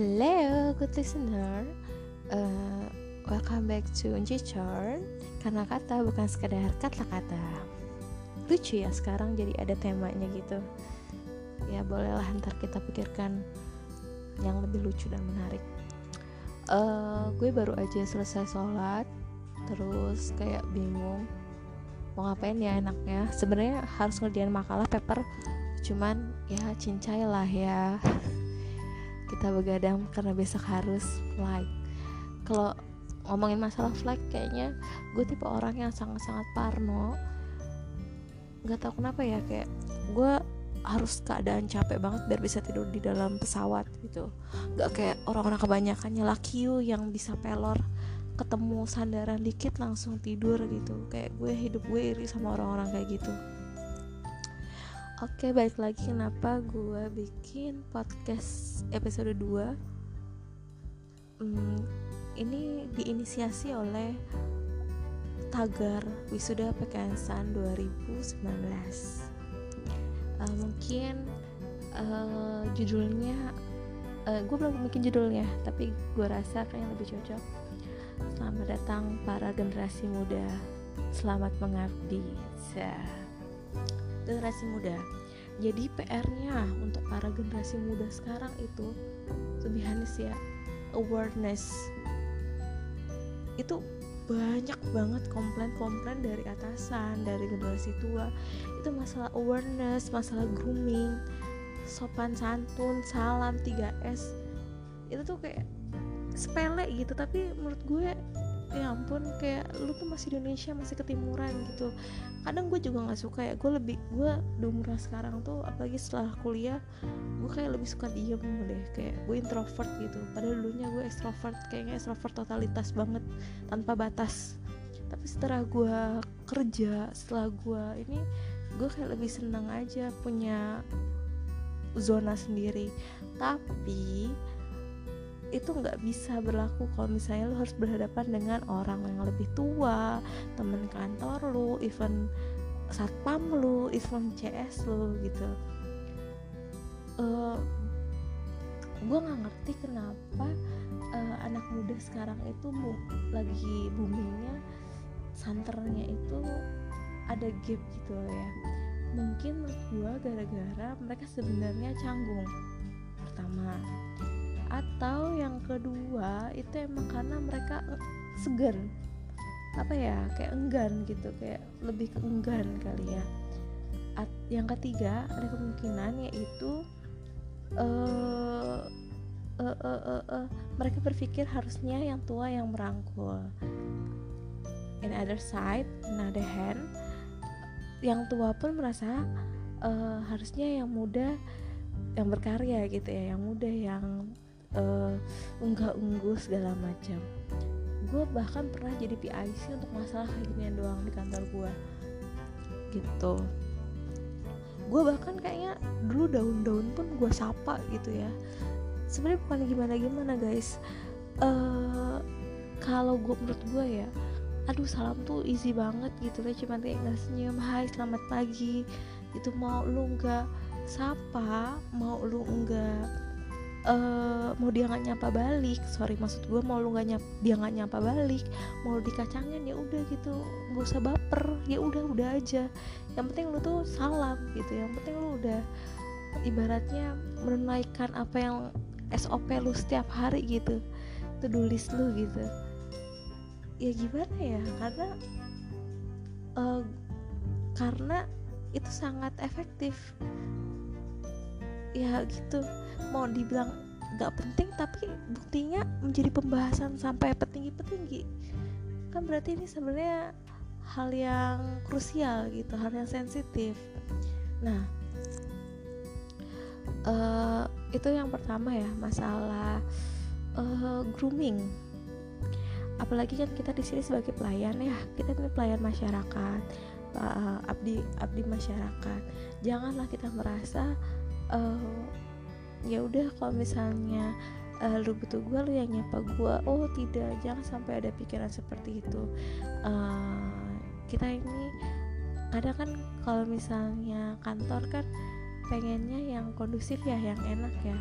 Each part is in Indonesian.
Hello, good listener. Uh, welcome back to Uncicor. Karena kata bukan sekedar kata kata. Lucu ya sekarang jadi ada temanya gitu. Ya bolehlah ntar kita pikirkan yang lebih lucu dan menarik. Uh, gue baru aja selesai sholat, terus kayak bingung mau ngapain ya enaknya. Sebenarnya harus ngerjain makalah paper, cuman ya cincai lah ya. kita begadang karena besok harus flight. Kalau ngomongin masalah flight kayaknya gue tipe orang yang sangat-sangat parno. Nggak tahu kenapa ya kayak gue harus keadaan capek banget biar bisa tidur di dalam pesawat gitu. Nggak kayak orang-orang kebanyakan nyala Q yang bisa pelor ketemu sandaran dikit langsung tidur gitu. Kayak gue hidup gue iri sama orang-orang kayak gitu Oke, balik lagi. Kenapa gue bikin podcast episode 2 hmm, Ini diinisiasi oleh Tagar Wisuda PKN 2019 uh, Mungkin uh, judulnya uh, Gue belum bikin judulnya Tapi gue rasa kayaknya lebih cocok. Selamat datang para generasi muda. Selamat mengabdi. Saya generasi muda. Jadi PR-nya untuk para generasi muda sekarang itu lebih ya awareness. Itu banyak banget komplain-komplain dari atasan dari generasi tua. Itu masalah awareness masalah grooming sopan santun salam 3S itu tuh kayak sepele gitu tapi menurut gue ya ampun kayak lu tuh masih Indonesia masih ketimuran gitu. Kadang gue juga nggak suka ya gue lebih gue umur sekarang tuh apalagi setelah kuliah gue kayak lebih suka diem deh kayak gue introvert gitu. Padahal dulunya gue extrovert kayaknya extrovert totalitas banget tanpa batas. Tapi setelah gue kerja setelah gue ini gue kayak lebih senang aja punya zona sendiri. Tapi itu nggak bisa berlaku kalau misalnya lo harus berhadapan dengan orang yang lebih tua temen kantor lo even satpam lo even CS lo gitu. Uh, eh, gue nggak ngerti kenapa uh, anak muda sekarang itu bu lagi boomingnya santernya itu ada gap gitu loh ya. Mungkin menurut gue gara-gara mereka sebenarnya canggung pertama atau yang kedua itu emang karena mereka segan. Apa ya kayak enggan gitu kayak lebih ke enggan kali ya. At, yang ketiga ada kemungkinan yaitu uh, uh, uh, uh, uh, mereka berpikir harusnya yang tua yang merangkul. In other side in other hand yang tua pun merasa uh, harusnya yang muda yang berkarya gitu ya yang muda yang uh, unggah ungguh segala macam. Gue bahkan pernah jadi PIC untuk masalah kayak ginian doang di kantor gue gitu. Gue bahkan kayaknya dulu daun-daun pun gue sapa gitu ya. Sebenarnya bukan gimana gimana guys. Uh, kalau gue menurut gue ya aduh salam tuh easy banget gitu kan. Cuma kayak nggak senyum hai selamat pagi. Itu mau lu nggak sapa? Mau lu enggak uh, mau dia nggak nyapa balik sorry maksud gue mau lu nggak nyap dia nggak nyapa balik mau dikacangin ya udah gitu nggak usah baper ya udah udah aja. Yang penting lu tuh salam gitu yang penting lu udah ibaratnya menunaikan apa yang SOP lu setiap hari gitu do list lu gitu. Ya gimana ya karena uh, karena itu sangat efektif. Ya gitu mau dibilang nggak penting tapi buktinya menjadi pembahasan sampai petinggi-petinggi. Kan berarti ini sebenarnya hal yang krusial gitu hal yang sensitif. Nah uh, itu yang pertama ya masalah uh, grooming. Apalagi kan kita di sini sebagai pelayan ya kita ini pelayan masyarakat uh, abdi abdi masyarakat. Janganlah kita merasa uh, ya udah kalau misalnya uh, lu butuh gue lu yang nyapa gue oh tidak jangan sampai ada pikiran seperti itu. Uh, kita ini kadang kan kalau misalnya kantor kan pengennya yang kondusif ya yang enak ya.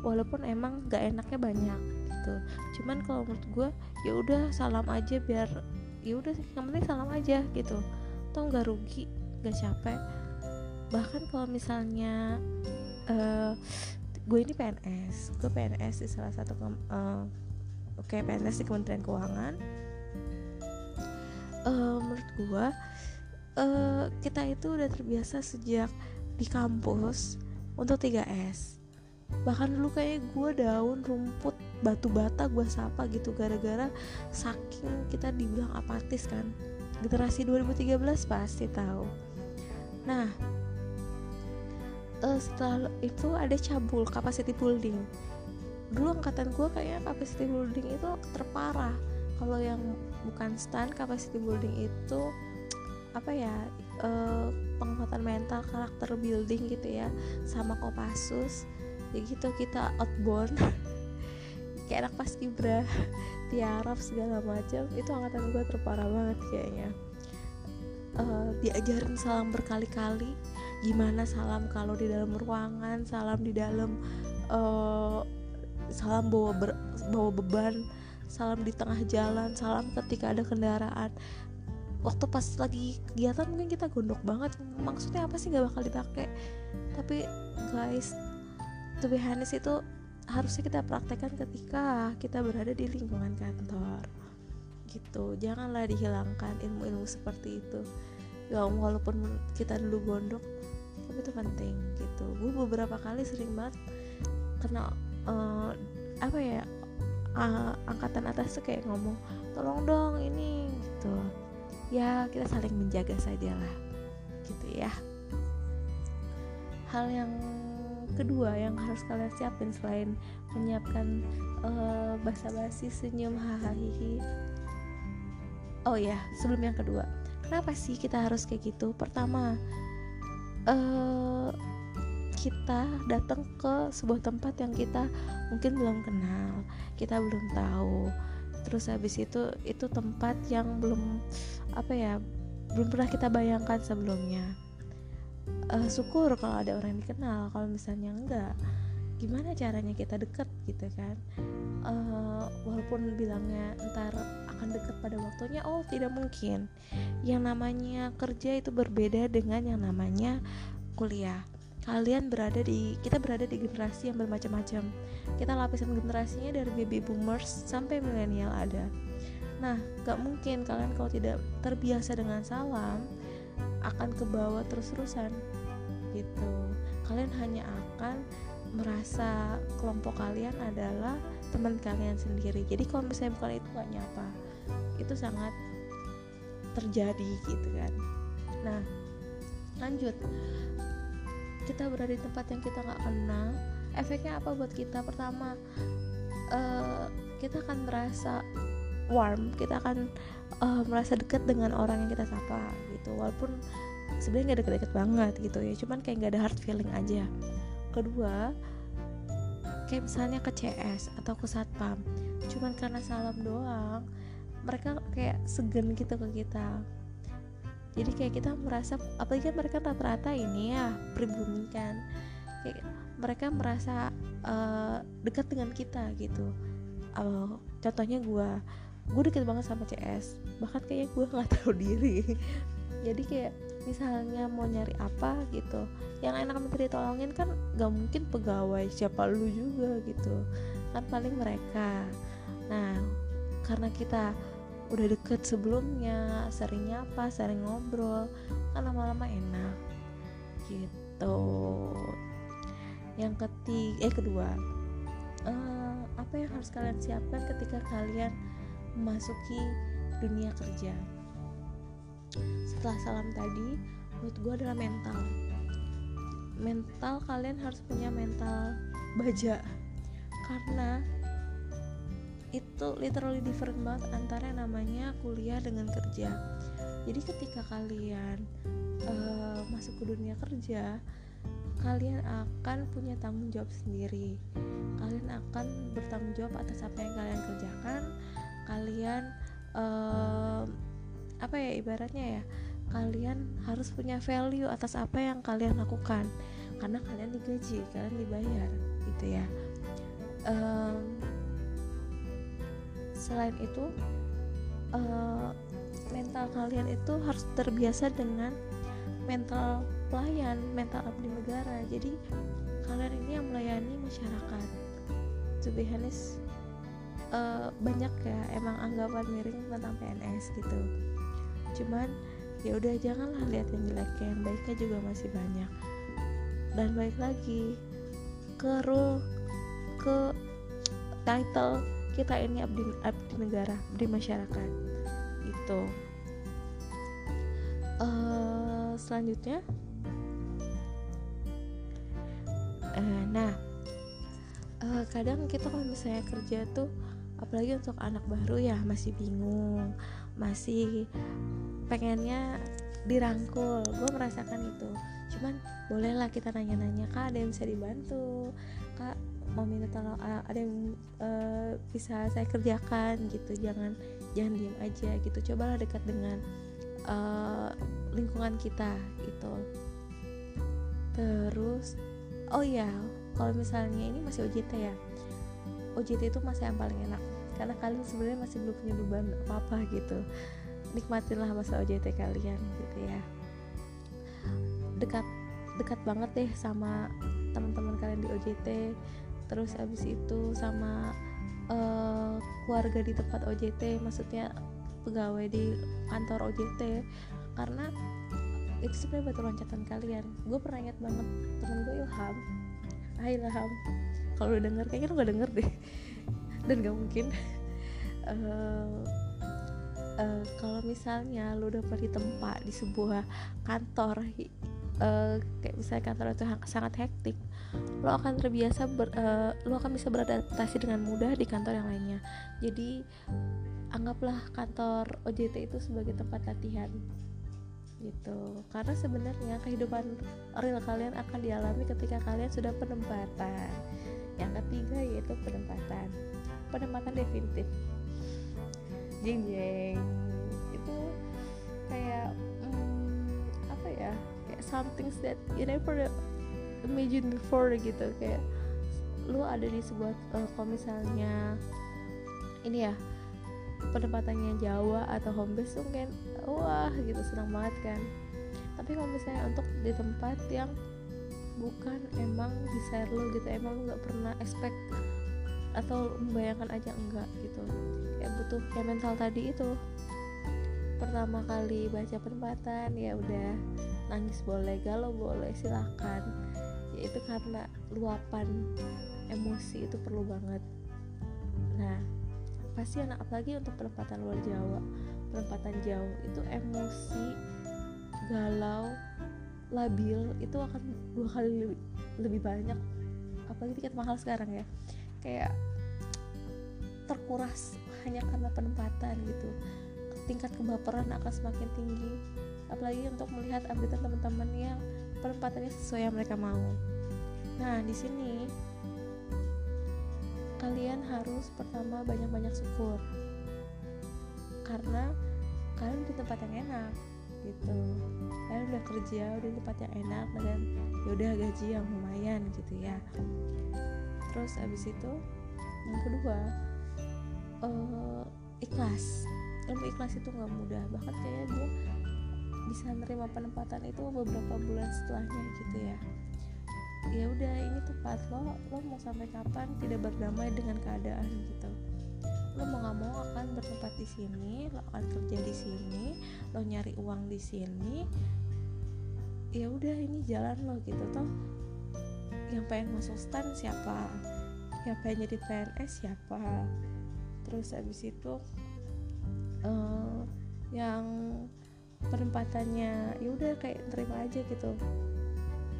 Walaupun emang gak enaknya banyak gitu. Cuman kalau menurut gue ya udah salam aja biar ya udah yang penting salam aja gitu. Tau nggak rugi gak capek. Bahkan kalau misalnya uh, gue ini PNS gue PNS di salah satu uh, oke okay, PNS di Kementerian Keuangan. Uh, menurut gue uh, kita itu udah terbiasa sejak di kampus untuk 3S bahkan dulu kayak gue daun rumput batu bata gue sapa gitu gara-gara saking kita dibilang apatis kan. Generasi 2013 pasti tahu. Nah uh, setelah itu ada cabul capacity building. Dulu angkatan gue kayaknya capacity building itu terparah. Kalau yang bukan stand capacity building itu apa ya uh, penguatan mental karakter building gitu ya sama kopasus ya gitu kita outbound kayak anak pas kibra tiaraf segala macam. Itu angkatan gue terparah banget kayaknya. Uh, diajarin salam berkali-kali gimana salam kalau di dalam ruangan salam di dalam uh, salam bawa ber, bawa beban salam di tengah jalan salam ketika ada kendaraan. Waktu pas lagi kegiatan mungkin kita gondok banget. Maksudnya apa sih gak bakal dipakai? Tapi guys to be itu harusnya kita praktekkan ketika kita berada di lingkungan kantor. Gitu. Janganlah dihilangkan ilmu-ilmu seperti itu. Ya walaupun kita dulu gondok itu penting gitu. Gue beberapa kali sering banget kena uh, apa ya uh, angkatan atas tuh kayak ngomong tolong dong ini gitu. Ya kita saling menjaga saja lah gitu ya. Hal yang kedua yang harus kalian siapin selain menyiapkan uh, basa-basi senyum hahaha oh ya sebelum yang kedua kenapa sih kita harus kayak gitu? Pertama uh, kita datang ke sebuah tempat yang kita mungkin belum kenal kita belum tahu. Terus habis itu itu tempat yang belum apa ya belum pernah kita bayangkan sebelumnya. Uh, syukur kalau ada orang yang dikenal kalau misalnya enggak gimana caranya kita deket gitu kan? Uh, walaupun bilangnya ntar akan deket pada waktunya? Oh tidak mungkin. Yang namanya kerja itu berbeda dengan yang namanya kuliah. Kalian berada di kita berada di generasi yang bermacam-macam. Kita lapisan generasinya dari baby boomers sampai milenial ada. Nah gak mungkin kalian kalau tidak terbiasa dengan salam akan ke bawah terus-terusan gitu. Kalian hanya akan merasa kelompok kalian adalah teman kalian sendiri. Jadi kalau misalnya bukan itu gak nyapa itu sangat terjadi gitu kan. Nah lanjut. Kita berada di tempat yang kita nggak kenal. Efeknya apa buat kita? Pertama uh, kita akan merasa warm. Kita akan uh, merasa dekat dengan orang yang kita sapa gitu. Walaupun sebenarnya nggak deket-deket banget gitu ya. Cuman kayak nggak ada hard feeling aja. Kedua kayak misalnya ke CS atau ke satpam. Cuman karena salam doang mereka kayak segen gitu ke kita. Jadi kayak kita merasa apalagi kan mereka rata-rata ini ya pribumi kan. Kayak mereka merasa uh, dekat dengan kita gitu. Uh, contohnya gue gue deket banget sama CS bahkan kayaknya gue nggak tahu diri. Jadi kayak misalnya mau nyari apa gitu. Yang enak minta ditolongin kan gak mungkin pegawai siapa lu juga gitu. Kan paling mereka. Nah karena kita udah deket sebelumnya sering nyapa sering ngobrol kan lama-lama enak gitu. Yang ketiga eh kedua uh, apa yang harus kalian siapkan ketika kalian memasuki dunia kerja? Setelah salam tadi menurut gue adalah mental. Mental kalian harus punya mental baja. Karena itu literally different banget antara yang namanya kuliah dengan kerja. Jadi ketika kalian uh, masuk ke dunia kerja kalian akan punya tanggung jawab sendiri. Kalian akan bertanggung jawab atas apa yang kalian kerjakan. Kalian uh, apa ya ibaratnya ya kalian harus punya value atas apa yang kalian lakukan. Karena kalian digaji kalian dibayar gitu ya. Um, selain itu uh, mental kalian itu harus terbiasa dengan mental pelayan mental abdi negara. Jadi kalian ini yang melayani masyarakat. To be honest uh, banyak ya emang anggapan miring tentang PNS gitu. Cuman ya udah janganlah lihat yang jeleknya yang baiknya juga masih banyak. Dan baik lagi ke rule ke title kita ini abdi, abdi negara abdi masyarakat. Itu uh, selanjutnya. Uh, nah. Uh, kadang kita kalau misalnya kerja tuh apalagi untuk anak baru ya masih bingung masih pengennya dirangkul. Gue merasakan itu. Cuman bolehlah kita nanya-nanya kak ada yang bisa dibantu? Kak mau minta tolong uh, ada yang uh, bisa saya kerjakan? Gitu jangan jangan diem aja. Gitu cobalah dekat dengan uh, lingkungan kita. Gitu. Terus oh ya kalau misalnya ini masih OJT ya. OJT itu masa yang paling enak karena kalian sebenarnya masih belum punya beban apa apa gitu. Nikmatilah masa OJT kalian gitu ya. Dekat dekat banget deh sama teman-teman kalian di OJT terus abis itu sama uh, keluarga di tempat OJT maksudnya pegawai di kantor OJT karena itu sebenarnya batu loncatan kalian. Gue pernah ingat banget temen gue Ilham. Hai Ilham. Kalau udah denger kayaknya lo gak denger deh. Dan gak mungkin. Uh, uh, kalau misalnya lo udah pernah tempat di sebuah kantor uh, kayak misalnya kantor itu sangat hektik lo akan terbiasa ber, uh, lo akan bisa beradaptasi dengan mudah di kantor yang lainnya. Jadi anggaplah kantor OJT itu sebagai tempat latihan. Gitu. Karena sebenarnya kehidupan real kalian akan dialami ketika kalian sudah penempatan. Yang ketiga yaitu penempatan. Penempatan definitif. Jeng jeng itu kayak hmm, apa ya? Something that you never imagine before gitu kayak lu ada di sebuah uh, kalau misalnya ini ya penempatannya Jawa atau home base kan wah gitu senang banget kan. Tapi kalau misalnya untuk di tempat yang bukan emang desire lo gitu emang nggak pernah expect atau membayangkan aja enggak gitu. Kayak butuh kayak mental tadi itu. Pertama kali baca penempatan ya udah nangis boleh galau boleh silahkan itu karena luapan emosi itu perlu banget. Nah pasti anak apalagi untuk penempatan luar Jawa? Penempatan jauh itu emosi galau labil itu akan dua kali lebih, lebih banyak. Apalagi tiket mahal sekarang ya. Kayak terkuras hanya karena penempatan gitu. Tingkat kebaperan akan semakin tinggi. Apalagi untuk melihat update teman-teman yang penempatannya sesuai yang mereka mau. Nah di sini kalian harus pertama banyak-banyak syukur. Karena kalian di tempat yang enak gitu. Kalian udah kerja udah di tempat yang enak dan yaudah gaji yang lumayan gitu ya. Terus abis itu yang kedua uh, ikhlas. Ilmu ikhlas itu nggak mudah bahkan kayaknya gue bisa nerima penempatan itu beberapa bulan setelahnya gitu ya. Ya udah ini tepat lo lo mau sampai kapan tidak berdamai dengan keadaan gitu. Lo mau nggak mau akan bertempat di sini lo akan kerja di sini lo nyari uang di sini. Ya udah ini jalan lo gitu toh. Yang pengen masuk stan siapa? Yang pengen jadi PNS siapa? Terus habis itu uh, yang penempatannya. Ya udah kayak terima aja gitu.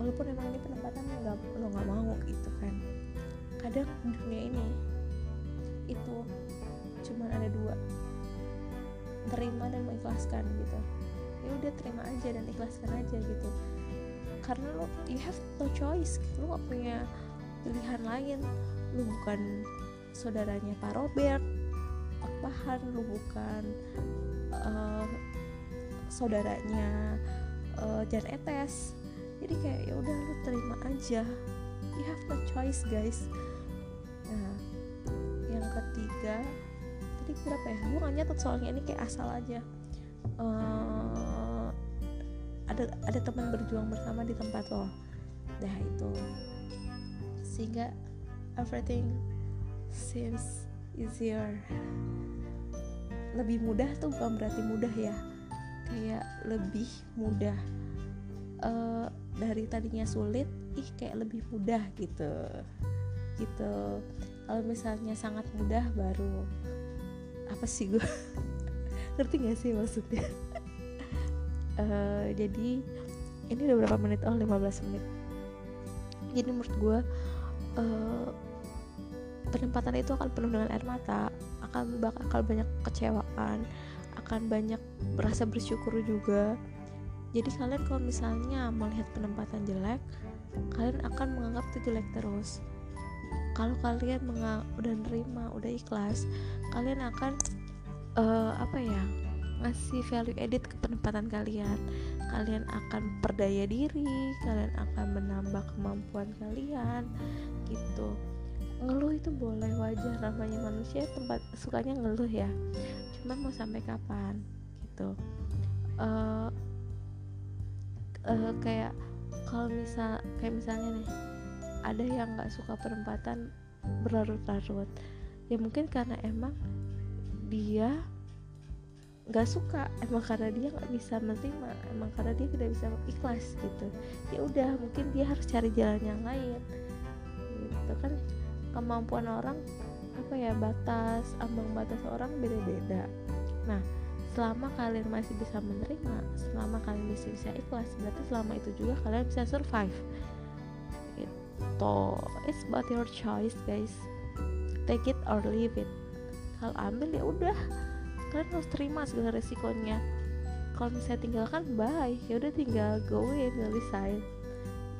Walaupun emang ini penempatan nggak lo nggak mau gitu kan. Kadang dunia ini itu cuma ada dua. Terima dan mengikhlaskan gitu. Ya udah terima aja dan ikhlaskan aja gitu. Karena lo you have no choice. Lo gak punya pilihan lain. Lo bukan saudaranya Pak Robert Pak Bahan lo bukan uh, saudaranya uh, Jan Etes. Jadi kayak ya udah lu terima aja. You have no choice guys. Nah tiga tadi berapa ya? Gue nggak nyatet soalnya ini kayak asal aja. Uh, ada ada teman berjuang bersama di tempat lo. Dah itu. Sehingga everything seems easier. Lebih mudah tuh bukan berarti mudah ya kayak lebih mudah uh, dari tadinya sulit ih kayak lebih mudah gitu. Gitu. Kalau misalnya sangat mudah baru apa sih gue ngerti gak sih maksudnya? Uh, jadi ini udah berapa menit? Oh 15 menit. Jadi menurut gue uh, penempatan itu akan penuh dengan air mata akan bakal banyak kecewaan akan banyak berasa bersyukur juga. Jadi kalian kalau misalnya melihat penempatan jelek kalian akan menganggap itu jelek terus. Kalau kalian udah nerima udah ikhlas kalian akan uh, apa ya ngasih value edit ke penempatan kalian. Kalian akan perdaya diri kalian akan menambah kemampuan kalian gitu. Ngeluh itu boleh wajar. Namanya manusia tempat sukanya ngeluh ya cuman mau sampai kapan? Gitu. Uh, uh, kayak kalau misal kayak misalnya nih ada yang nggak suka penempatan berlarut-larut. Ya mungkin karena emang dia nggak suka emang karena dia nggak bisa menerima emang karena dia tidak bisa ikhlas gitu. Ya udah mungkin dia harus cari jalan yang lain. Gitu kan kemampuan orang apa ya batas ambang batas orang beda-beda. Nah selama kalian masih bisa menerima selama kalian masih bisa ikhlas berarti selama itu juga kalian bisa survive. Itu it's about your choice guys. Take it or leave it. Kalau ambil ya udah. Kalian harus terima segala resikonya. Kalau misalnya tinggalkan bye. Ya udah tinggal go tinggal resign.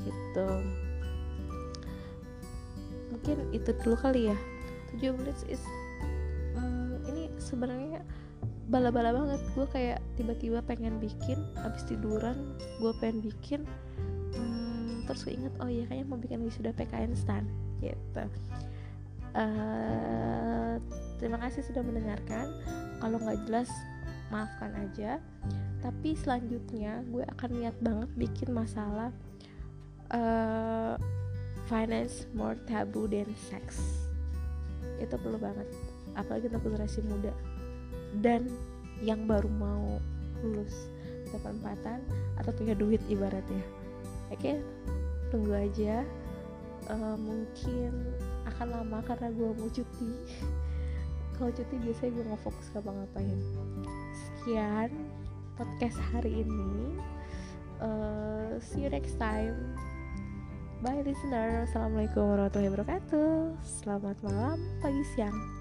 Gitu. Mungkin itu dulu kali ya 7 menit is um, ini sebenarnya bala-bala banget. Gue kayak tiba-tiba pengen bikin abis tiduran gue pengen bikin um, terus gue inget oh iya kayaknya mau bikin wisuda PKN stan gitu. Uh, terima kasih sudah mendengarkan. Kalau nggak jelas maafkan aja. Tapi selanjutnya gue akan niat banget bikin masalah uh, finance more taboo than sex itu perlu banget. Apalagi untuk generasi muda. Dan yang baru mau lulus empatan atau punya duit ibaratnya. Oke okay? tunggu aja. Uh, mungkin akan lama karena gue mau cuti. Kalau cuti biasanya gue nggak fokus ngapa-ngapain. Sekian podcast hari ini. Uh, see you next time Bye listener, Assalamualaikum warahmatullahi wabarakatuh. Selamat malam, pagi, siang